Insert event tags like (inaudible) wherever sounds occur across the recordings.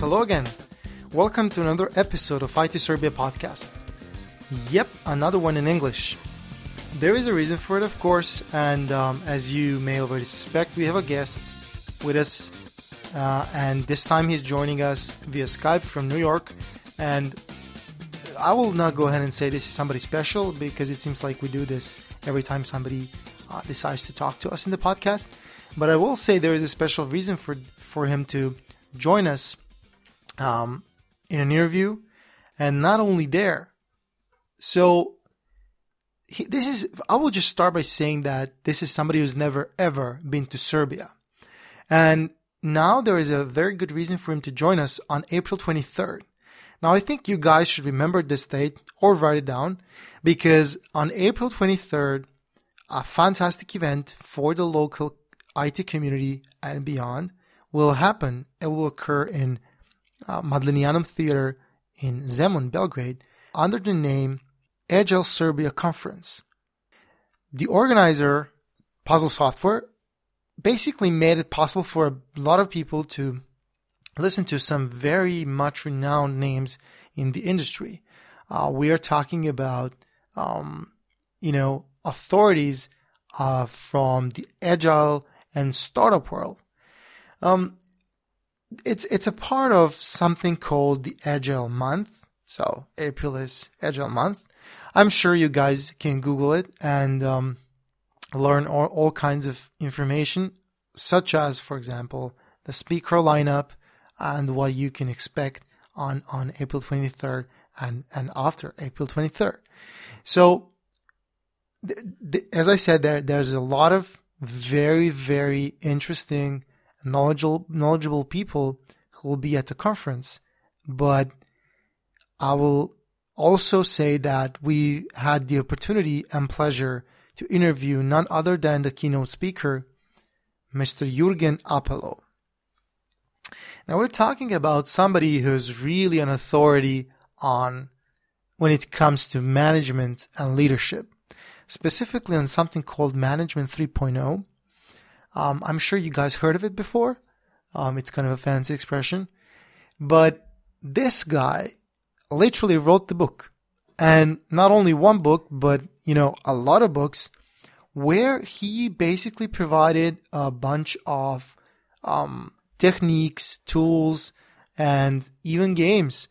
Hello again. Welcome to another episode of IT Serbia podcast. Yep, another one in English. There is a reason for it, of course, and um, as you may already suspect, we have a guest with us, uh, and this time he's joining us via Skype from New York. And I will not go ahead and say this is somebody special because it seems like we do this every time somebody uh, decides to talk to us in the podcast. But I will say there is a special reason for for him to join us um, in an interview, and not only there. So he, this is. I will just start by saying that this is somebody who's never ever been to Serbia, and now there is a very good reason for him to join us on April 23rd. Now I think you guys should remember this date or write it down because on April 23rd, a fantastic event for the local IT community and beyond will happen. It will occur in uh, Madlenianum Theater in Zemun, Belgrade, under the name Agile Serbia Conference. The organizer, Puzzle Software, basically made it possible for a lot of people to listen to some very much renowned names in the industry. Uh, we are talking about, um, you know, authorities uh, from the agile and startup world. Um, it's it's a part of something called the Agile Month. So April is Agile Month. I'm sure you guys can Google it and um, learn all, all kinds of information, such as, for example, the speaker lineup and what you can expect on on April 23rd and and after April 23rd. So, th- th- as I said, there there's a lot of very very interesting knowledgeable knowledgeable people who will be at the conference. But I will also say that we had the opportunity and pleasure to interview none other than the keynote speaker, Mr. Jurgen Appelo. Now we're talking about somebody who's really an authority on when it comes to management and leadership, specifically on something called Management 3.0, um, I'm sure you guys heard of it before. Um, it's kind of a fancy expression. But this guy literally wrote the book. And not only one book, but, you know, a lot of books where he basically provided a bunch of um, techniques, tools, and even games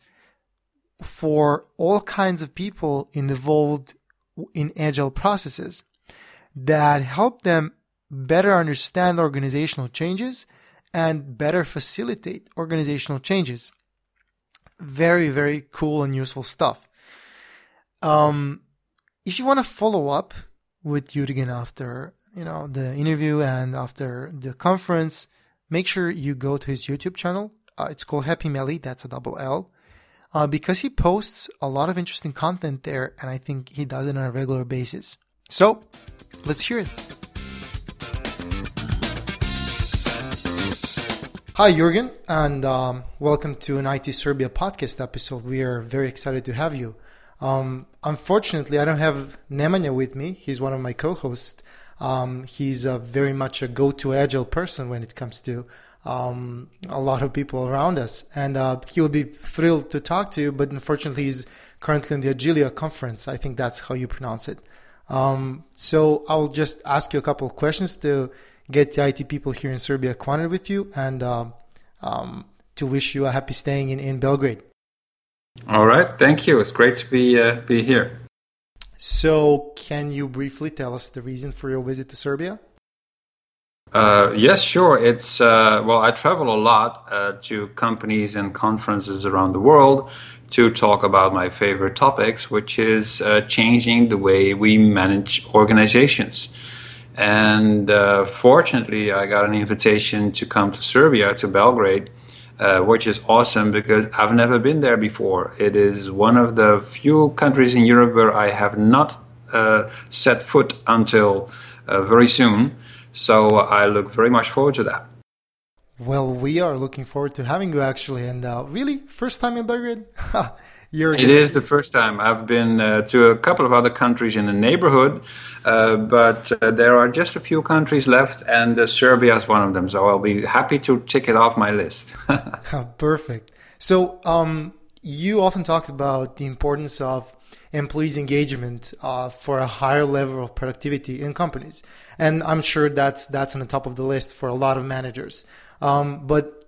for all kinds of people involved in agile processes that help them better understand organizational changes and better facilitate organizational changes. Very, very cool and useful stuff. Um, if you want to follow up with Jurgen after you know the interview and after the conference, make sure you go to his YouTube channel. Uh, it's called Happy Melly. That's a double L. Uh, because he posts a lot of interesting content there, and I think he does it on a regular basis. So, let's hear it. Hi, Jurgen, and um, welcome to an IT Serbia podcast episode. We are very excited to have you. Um, unfortunately, I don't have Nemanja with me. He's one of my co-hosts. Um, he's a very much a go-to agile person when it comes to um, a lot of people around us, and uh, he will be thrilled to talk to you. But unfortunately, he's currently in the Agilia conference. I think that's how you pronounce it. Um, so I'll just ask you a couple of questions to get the IT people here in Serbia acquainted with you and uh, um, to wish you a happy staying in, in Belgrade. All right, thank you. It's great to be uh, be here. So, can you briefly tell us the reason for your visit to Serbia? Uh, yes, sure. It's uh, well, I travel a lot uh, to companies and conferences around the world to talk about my favorite topics, which is uh, changing the way we manage organizations. And uh, fortunately, I got an invitation to come to Serbia, to Belgrade, uh, which is awesome because I've never been there before. It is one of the few countries in Europe where I have not uh, set foot until uh, very soon. So I look very much forward to that. Well, we are looking forward to having you actually. And uh, really, first time in Belgrade? (laughs) You're it is the first time. I've been uh, to a couple of other countries in the neighborhood, uh, but uh, there are just a few countries left, and uh, Serbia is one of them. So I'll be happy to tick it off my list. (laughs) Perfect. So um, you often talk about the importance of employees' engagement uh, for a higher level of productivity in companies, and I'm sure that's that's on the top of the list for a lot of managers. Um, but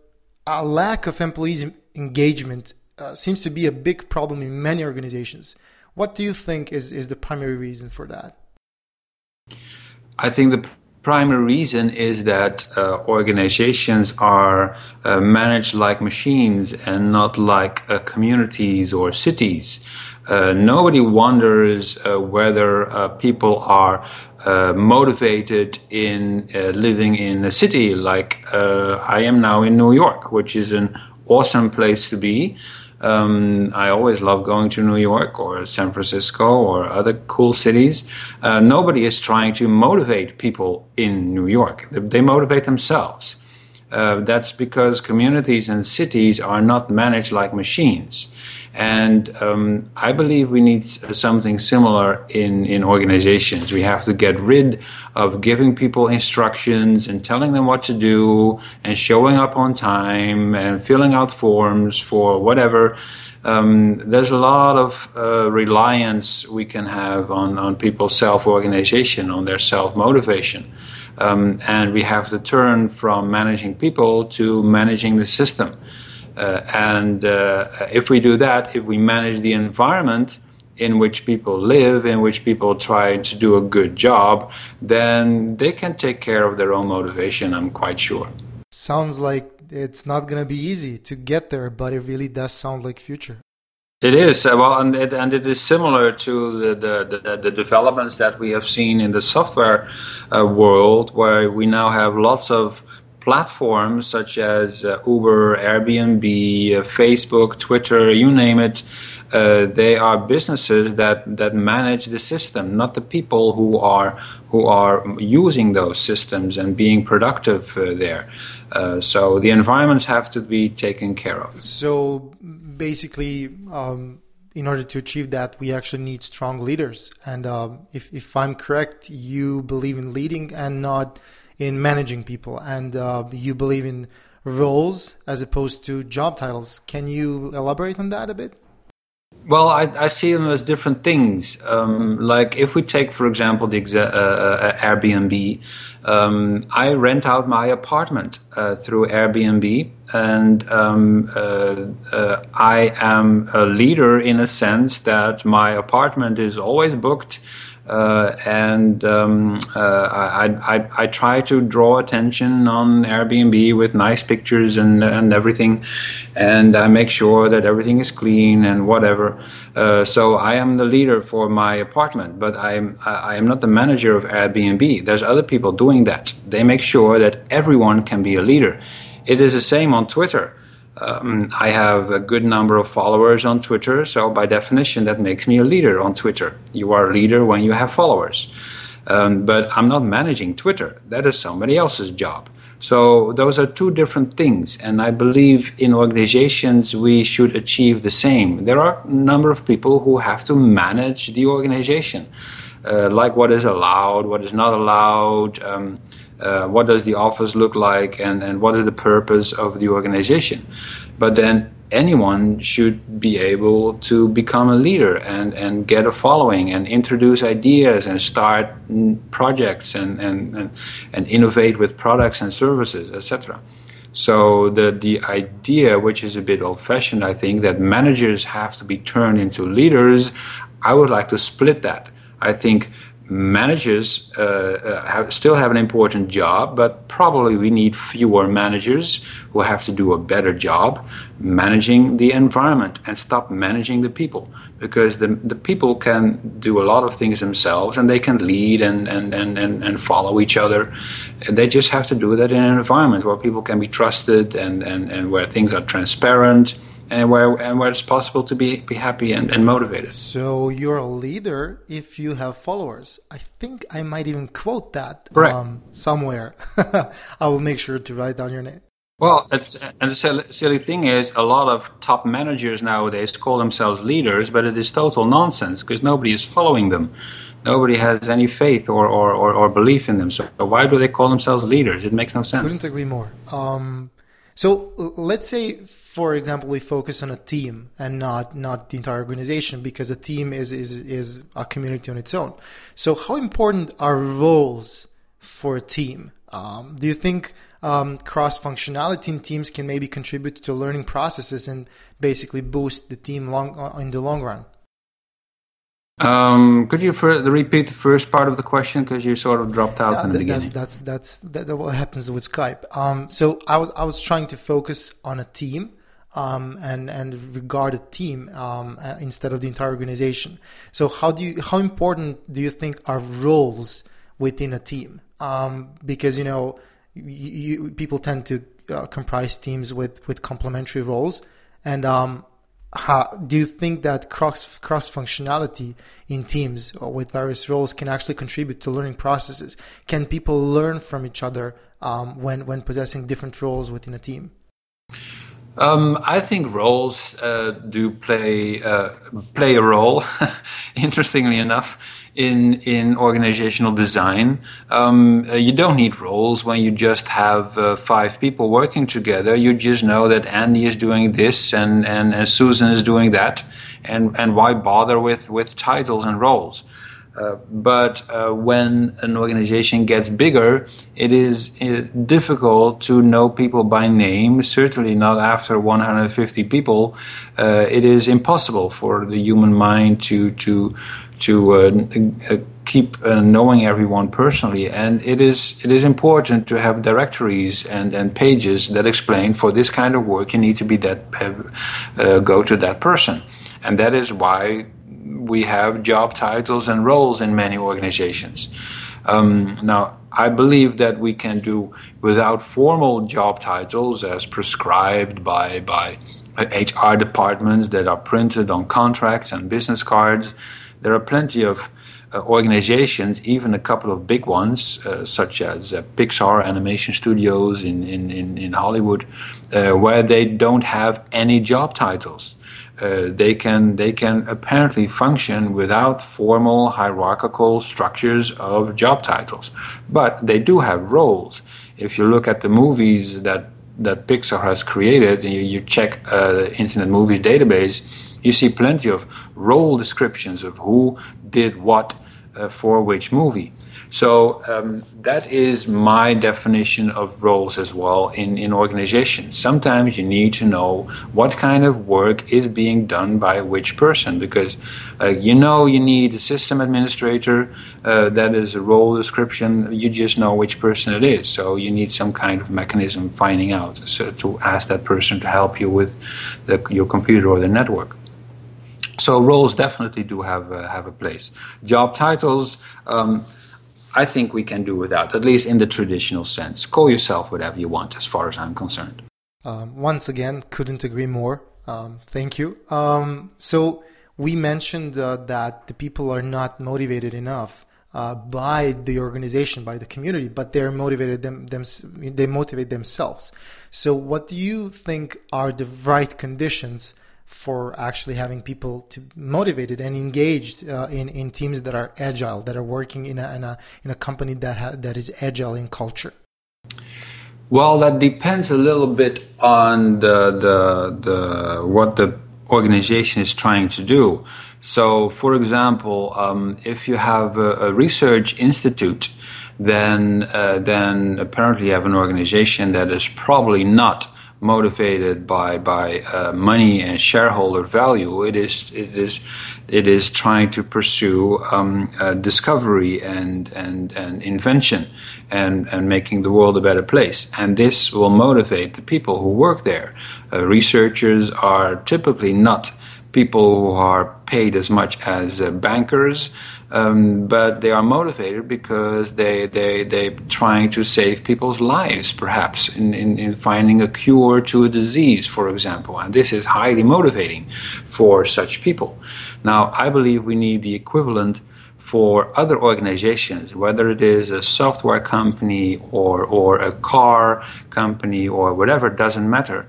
a lack of employees' engagement uh, seems to be a big problem in many organizations. What do you think is is the primary reason for that? I think the primary reason is that uh, organizations are uh, managed like machines and not like uh, communities or cities. Uh, nobody wonders uh, whether people are motivated in living in a city like I am now in New York, which is an awesome place to be. Um, I always love going to New York or San Francisco or other cool cities. Uh, nobody is trying to motivate people in New York, they, they motivate themselves. Uh, that's because communities and cities are not managed like machines. And um, I believe we need something similar in, in organizations. We have to get rid of giving people instructions and telling them what to do and showing up on time and filling out forms for whatever. Um, there's a lot of uh, reliance we can have on, on people's self organization, on their self motivation. Um, and we have to turn from managing people to managing the system. Uh, and uh, if we do that, if we manage the environment in which people live, in which people try to do a good job, then they can take care of their own motivation, I'm quite sure. Sounds like it's not going to be easy to get there, but it really does sound like future. It is uh, well, and it, and it is similar to the, the, the, the developments that we have seen in the software uh, world, where we now have lots of platforms such as uh, Uber, Airbnb, uh, Facebook, Twitter, you name it. Uh, they are businesses that, that manage the system, not the people who are who are using those systems and being productive uh, there. So the environments have to be taken care of. So basically. Um in order to achieve that, we actually need strong leaders. And um, if, if I'm correct, you believe in leading and not in managing people, and uh, you believe in roles as opposed to job titles. Can you elaborate on that a bit? Well, I, I see them as different things. Um, like if we take, for example, the exa- uh, uh, Airbnb, um, I rent out my apartment uh, through Airbnb, and um, uh, uh, I am a leader in a sense that my apartment is always booked uh, and um, uh, I, I, I, try to draw attention on Airbnb with nice pictures and, and everything, and I make sure that everything is clean and whatever. Uh, so I am the leader for my apartment, but I am I am not the manager of Airbnb. There's other people doing that. They make sure that everyone can be a leader. It is the same on Twitter. Um, I have a good number of followers on Twitter, so by definition, that makes me a leader on Twitter. You are a leader when you have followers. Um, but I'm not managing Twitter, that is somebody else's job. So those are two different things, and I believe in organizations we should achieve the same. There are a number of people who have to manage the organization, uh, like what is allowed, what is not allowed. Um, uh, what does the office look like and, and what is the purpose of the organization but then anyone should be able to become a leader and, and get a following and introduce ideas and start projects and, and, and, and innovate with products and services etc so the the idea, which is a bit old-fashioned, I think, that managers have to be turned into leaders, I would like to split that. I think managers uh, uh, have, still have an important job, but probably we need fewer managers who have to do a better job managing the environment and stop managing the people because the, the people can do a lot of things themselves and they can lead and, and, and, and, and follow each other. And they just have to do that in an environment where people can be trusted and, and, and where things are transparent and where and where it's possible to be be happy and, and motivated. So you're a leader if you have followers. I think I might even quote that um, somewhere. (laughs) I will make sure to write down your name. Well, it's and the silly, silly thing is, a lot of top managers nowadays call themselves leaders, but it is total nonsense because nobody is following them. Nobody has any faith or, or, or, or, belief in them. So why do they call themselves leaders? It makes no sense. Couldn't agree more. Um, So let's say, for example, we focus on a team and not not the entire organization because a team is is is a community on its own. So how important are roles for a team? Um, do you think um, cross functionality in teams can maybe contribute to learning processes and basically boost the team long uh, in the long run? Um, could you repeat the first part of the question because you sort of dropped out yeah, in the beginning? That's that's that's that, what happens with Skype. Um, so I was I was trying to focus on a team. Um, and and regard a team um, uh, instead of the entire organization. So how do you how important do you think are roles within a team? Um, because you know you, you, people tend to uh, comprise teams with with complementary roles, and um, how, do you think that cross cross functionality in teams with various roles can actually contribute to learning processes? Can people learn from each other um, when when possessing different roles within a team? Um, I think roles uh, do play uh, play a role. (laughs) Interestingly enough, in in organizational design. Um, uh, you don't need roles when you just have uh, five people working together. You just know that Andy is doing this and, and, and Susan is doing that, and and why bother with with titles and roles? Uh, but uh, when an organization gets bigger, it is uh, difficult to know people by name. Certainly not after 150 people. Uh, it is impossible for the human mind to to to uh, keep knowing everyone personally. And it is it is important to have directories and, and pages that explain for this kind of work you need to be that go to that person, and that is why we have job titles and roles in many organizations. Um, now, I believe that we can do without formal job titles as prescribed by by HR departments that are printed on contracts and business cards there are plenty of uh, organizations, even a couple of big ones, uh, such as uh, Pixar animation studios in, in, in, in Hollywood, uh, where they don't have any job titles. Uh, they can they can apparently function without formal hierarchical structures of job titles, but they do have roles. If you look at the movies that that Pixar has created, and you, you check uh, the Internet Movie database, you see plenty of role descriptions of who did what uh, for which movie. So um, that is my definition of roles as well in, in organizations. Sometimes you need to know what kind of work is being done by which person because uh, you know you need a system administrator, uh, that is a role description, you just know which person it is. So you need some kind of mechanism finding out so to ask that person to help you with the, your computer or the network. So roles definitely do have uh, have a place. Job titles, um, I think we can do without, at least in the traditional sense. Call yourself whatever you want, as far as I'm concerned. Um, once again, couldn't agree more. Um, thank you. Um, so we mentioned uh, that the people are not motivated enough. Uh, by the organization, by the community, but they're motivated them, them they motivate themselves. So, what do you think are the right conditions for actually having people to motivated and engaged uh, in in teams that are agile, that are working in a in a, in a company that ha- that is agile in culture. Well, that depends a little bit on the the the what the organization is trying to do. So, for example, um, if you have a, a research institute, then uh, then apparently you have an organization that is probably not motivated by by uh, money and shareholder value. It is it is it is trying to pursue um, uh, discovery and and and invention and and making the world a better place. And this will motivate the people who work there. Uh, researchers are typically not people who are paid as much as uh, bankers um, but they are motivated because they they they trying to save people's lives, perhaps in, in, in finding a cure to a disease, for example, and this is highly motivating for such people. Now, I believe we need the equivalent for other organizations, whether it is a software company or or a car company or whatever, doesn't matter.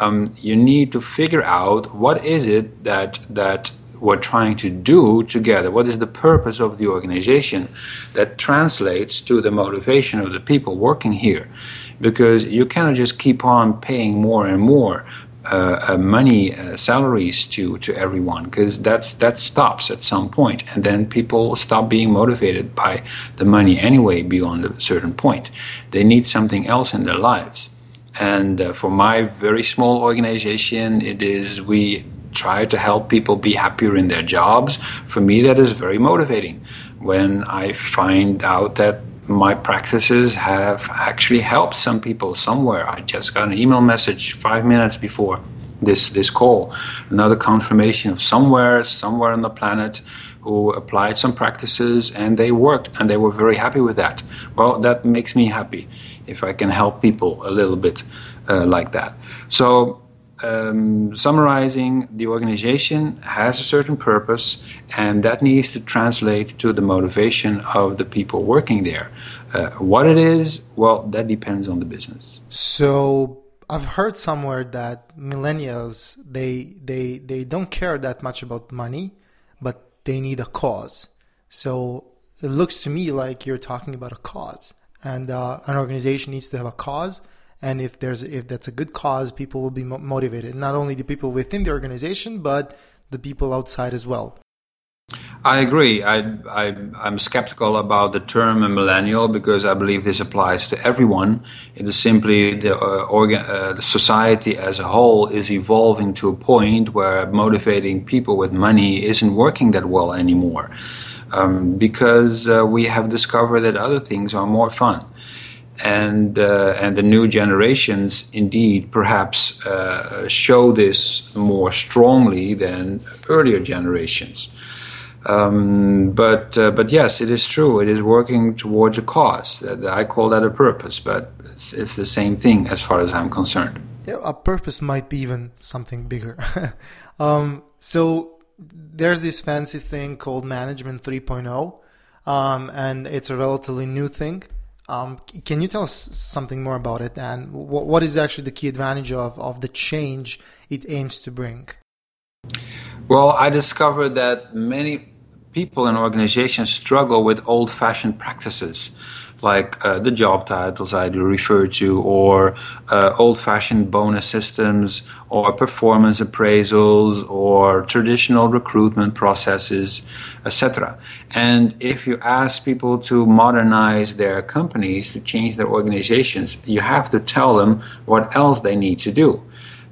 Um, you need to figure out what is it that that we're trying to do together? What is the purpose of the organization that translates to the motivation of the people working here? Because you cannot just keep on paying more and more uh, uh, money uh, salaries to to everyone because that's that stops at some point and then people stop being motivated by the money anyway beyond a certain point they need something else in their lives and uh, for my very small organization it is we try to help people be happier in their jobs for me that is very motivating when i find out that my practices have actually helped some people somewhere. I just got an email message five minutes before this this call, another confirmation of somewhere, somewhere on the planet, who applied some practices and they worked and they were very happy with that. Well, that makes me happy if I can help people a little bit uh, like that. So um, summarizing, the organization has a certain purpose, and that needs to translate to the motivation of the people working there. Uh, what it is, well, that depends on the business. So I've heard somewhere that millennials they they they don't care that much about money, but they need a cause. So it looks to me like you're talking about a cause, and uh, an organization needs to have a cause and if there's if that's a good cause people will be motivated not only the people within the organization but the people outside as well I agree. I, I, am skeptical about the term millennial because I believe this applies to everyone. It is simply the, uh, organ, uh, the society as a whole is evolving to a point where motivating people with money isn't working that well anymore um, because uh, we have discovered that other things are more fun and uh, and the new generations indeed perhaps uh, show this more strongly than earlier generations. Um, but uh, but yes, it is true. It is working towards a cause. I call that a purpose, but it's, it's the same thing as far as I'm concerned. Yeah, a purpose might be even something bigger. (laughs) um, so there's this fancy thing called Management 3.0, um, and it's a relatively new thing. Um, can you tell us something more about it and what, what is actually the key advantage of, of the change it aims to bring? Well, I discovered that many people and organizations struggle with old fashioned practices like uh, the job titles I do refer to, or uh, old fashioned bonus systems, or performance appraisals, or traditional recruitment processes, etc. And if you ask people to modernize their companies, to change their organizations, you have to tell them what else they need to do.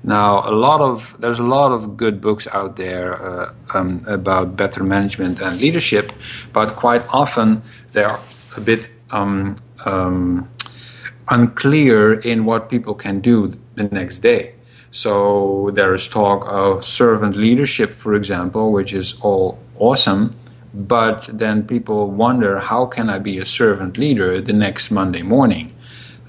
Now, a lot of there's a lot of good books out there uh, um, about better management and leadership, but quite often they're a bit um, um, unclear in what people can do the next day. So there is talk of servant leadership, for example, which is all awesome. But then people wonder, how can I be a servant leader the next Monday morning?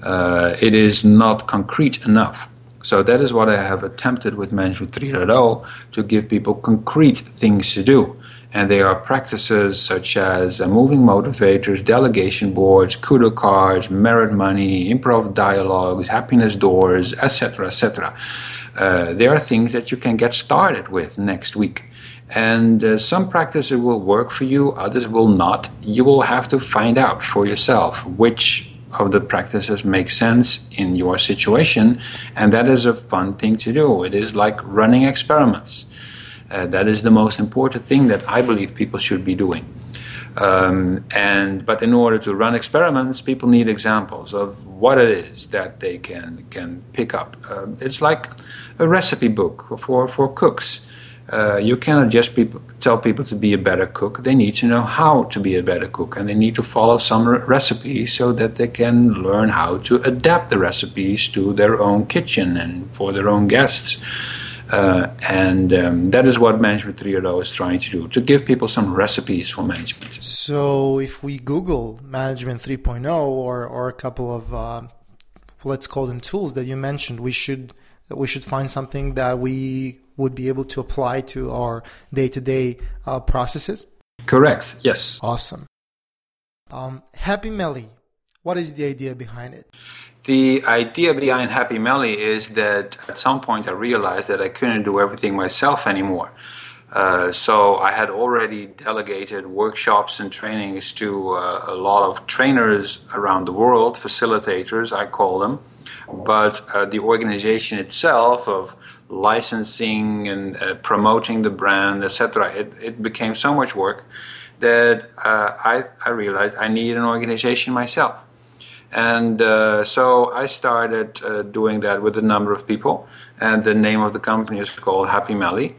Uh, it is not concrete enough. So that is what I have attempted with Management 3.0 to give people concrete things to do and there are practices such as uh, moving motivators, delegation boards, kudo cards, merit money, improv dialogues, happiness doors, etc., etc. Uh, there are things that you can get started with next week. And uh, some practices will work for you, others will not. You will have to find out for yourself which of the practices make sense in your situation. And that is a fun thing to do. It is like running experiments. Uh, that is the most important thing that I believe people should be doing. Um, and but in order to run experiments, people need examples of what it is that they can can pick up. Uh, it's like a recipe book for for cooks. Uh, you cannot just people, tell people to be a better cook. They need to know how to be a better cook, and they need to follow some re- recipes so that they can learn how to adapt the recipes to their own kitchen and for their own guests. Uh, and um, that is what Management 3.0 is trying to do to give people some recipes for management. So, if we Google Management 3.0 or, or a couple of uh, let's call them tools that you mentioned, we should we should find something that we would be able to apply to our day to day processes. Correct. Yes. Awesome. Um, Happy Melly. What is the idea behind it? The idea behind Happy Melly is that at some point I realized that I couldn't do everything myself anymore. Uh, so I had already delegated workshops and trainings to uh, a lot of trainers around the world, facilitators, I call them. But uh, the organization itself of licensing and uh, promoting the brand, etc., it, it became so much work that uh, I, I realized I need an organization myself. And uh, so I started uh, doing that with a number of people. And the name of the company is called Happy Melly.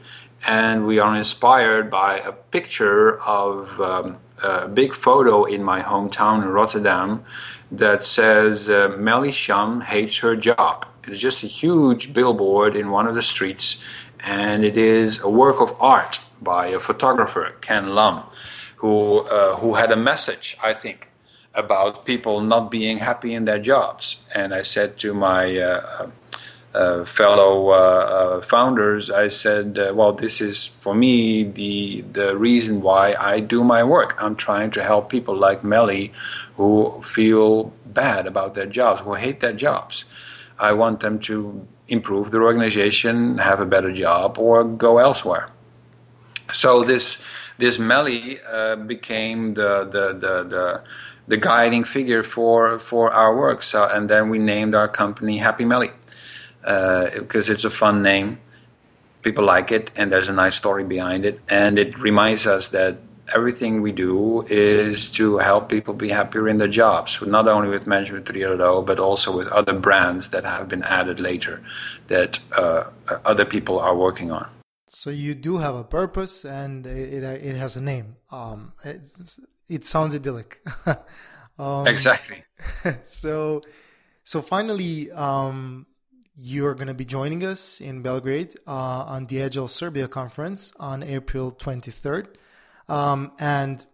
And we are inspired by a picture of um, a big photo in my hometown in Rotterdam that says uh, Melly Shum hates her job. It is just a huge billboard in one of the streets. And it is a work of art by a photographer, Ken Lum, who, uh, who had a message, I think about people not being happy in their jobs. And I said to my uh, uh, fellow uh, uh founders, I said, uh, "Well, this is for me the the reason why I do my work. I'm trying to help people like Melly, who feel bad about their jobs, who hate their jobs. I want them to improve their organization, have a better job, or go elsewhere." So this this Melly uh, became the the the, the the guiding figure for for our work. So, and then we named our company Happy Melly uh, because it's a fun name. People like it, and there's a nice story behind it, and it reminds us that everything we do is to help people be happier in their jobs, not only with Management 3.0, but also with other brands that have been added later that uh, other people are working on. So you do have a purpose, and it, it, it has a name. Um, it sounds idyllic. (laughs) um, exactly. (laughs) so, so finally, um, you are going to be joining us in Belgrade uh, on the Agile Serbia conference on April 23rd, um, and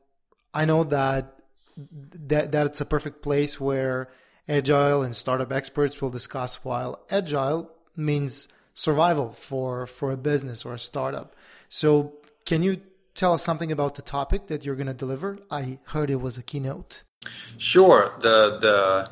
I know that that that it's a perfect place where agile and startup experts will discuss. While agile means survival for for a business or a startup. So, can you tell us something about the topic that you're going to deliver? I heard it was a keynote. Sure. The the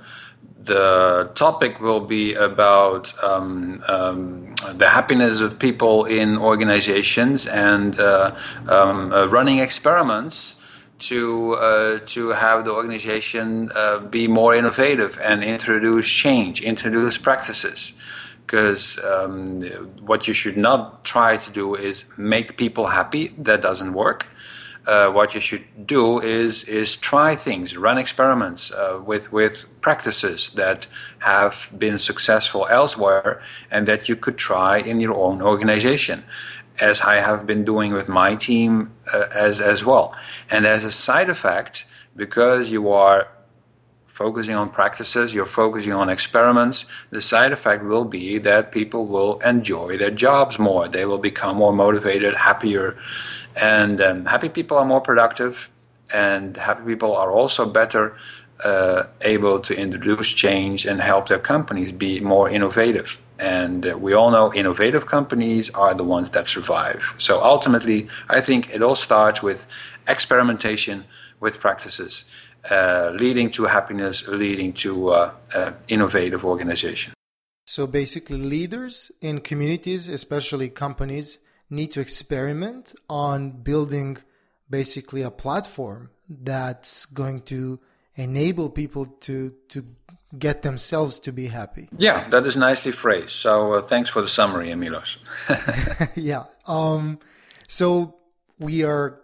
the topic will be about um, um, the happiness of people in organizations and uh, um, uh, running experiments to uh, to have the organization uh, be more innovative and introduce change, introduce practices because um, what you should not try to do is make people happy. That doesn't work. Uh, what you should do is is try things, run experiments uh, with with practices that have been successful elsewhere and that you could try in your own organization, as I have been doing with my team uh, as as well. And as a side effect, because you are focusing on practices, you're focusing on experiments, the side effect will be that people will enjoy their jobs more. They will become more motivated, happier. And um, happy people are more productive, and happy people are also better uh, able to introduce change and help their companies be more innovative. And uh, we all know innovative companies are the ones that survive. So ultimately, I think it all starts with experimentation with practices uh, leading to happiness, leading to uh, uh, innovative organization. So basically, leaders in communities, especially companies, need to experiment on building basically a platform that's going to enable people to to get themselves to be happy. Yeah, that is nicely phrased. So uh, thanks for the summary, Emilos. (laughs) (laughs) yeah. Um, so we are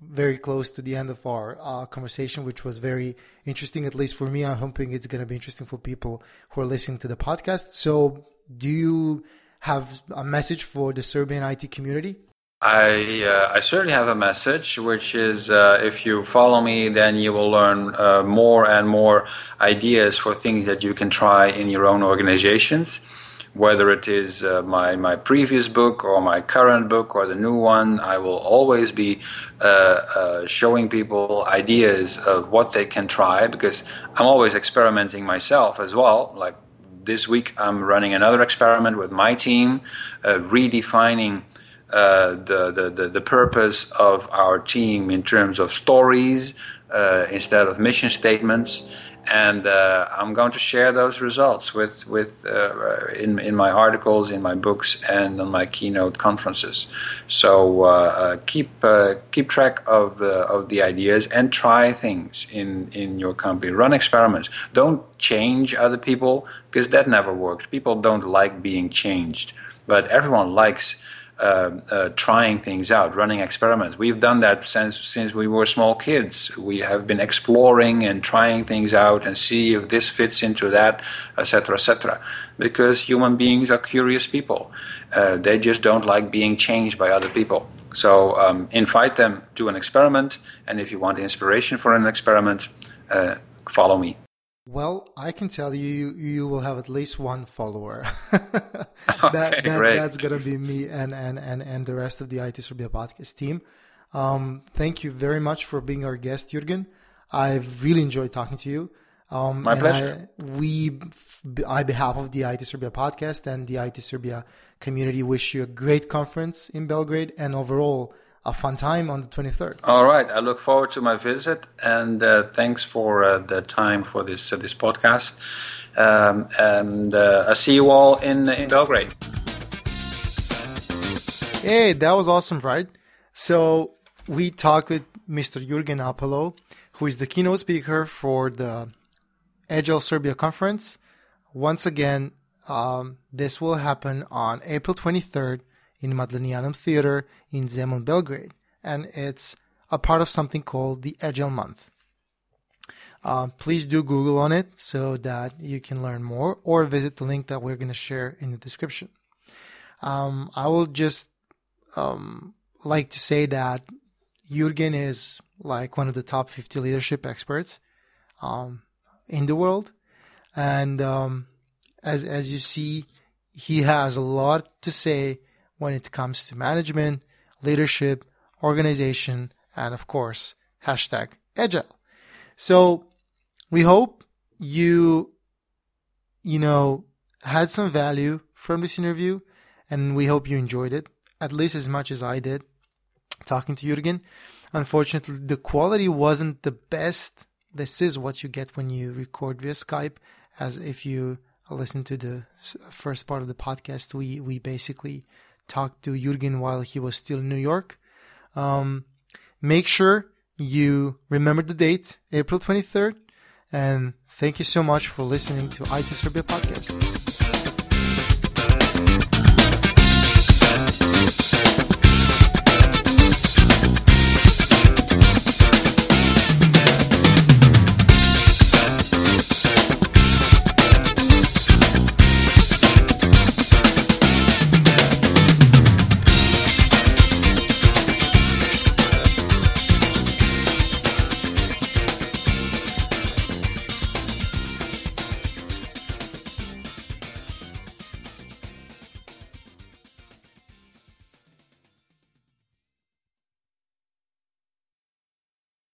very close to the end of our uh, conversation, which was very interesting, at least for me. I'm hoping it's going to be interesting for people who are listening to the podcast. So, do you have a message for the Serbian IT community? I uh, I certainly have a message, which is uh, if you follow me, then you will learn uh, more and more ideas for things that you can try in your own organizations whether it is uh, my, my previous book or my current book or the new one, I will always be uh, uh, showing people ideas of what they can try because I'm always experimenting myself as well. Like this week, I'm running another experiment with my team, uh, redefining. Uh, the, the, the, purpose of our team in terms of stories uh, instead of mission statements and uh, I'm going to share those results with with uh, in in my articles, in my books, and on my keynote conferences. So uh, uh keep keep track of of the ideas and try things in in your company. Run experiments. Don't change other people because that never works. People don't like being changed, but everyone likes trying things out, running experiments. We've done that since since we were small kids. We have been exploring and trying things out and see if this fits into that, etc., etc. Because human beings are curious people. Uh, they just don't like being changed by other people. So um, invite them to an experiment, and if you want inspiration for an experiment, uh, follow me. Well, I can tell you, you will have at least one follower. (laughs) (laughs) that, okay, that. That's going to be me and, and, and, and the rest of the IT Serbia podcast team. Um, thank you very much for being our guest, Jurgen. I've really enjoyed talking to you. Um, My pleasure. I, we, on behalf of the IT Serbia podcast and the IT Serbia community, wish you a great conference in Belgrade and overall a fun time on the 23rd. All right. I look forward to my visit and uh, thanks for uh, the time for this uh, this podcast. Um, and uh, I see you all in in Belgrade. Hey, that was awesome, right? So we talked with Mr. Jurgen Appelo, who is the keynote speaker for the Agile Serbia conference. Once again, um, this will happen on April 23rd in Madlenianum Theater in Zemun, Belgrade, and it's a part of something called the Agile Month. Uh, please do Google on it so that you can learn more or visit the link that we're going to share in the description. Um, I will just um, like to say that Jurgen is like one of the top 50 leadership experts um, in the world. And um, as, as you see, he has a lot to say when it comes to management, leadership, organization, and of course, hashtag agile. So we hope you, you know, had some value from this interview and we hope you enjoyed it at least as much as I did talking to Jurgen. Unfortunately, the quality wasn't the best. This is what you get when you record via Skype, as if you listen to the first part of the podcast, we, we basically talked to Jurgen while he was still in New York. Um, make sure you remember the date, April 23rd. And thank you so much for listening to IT Serbia podcast.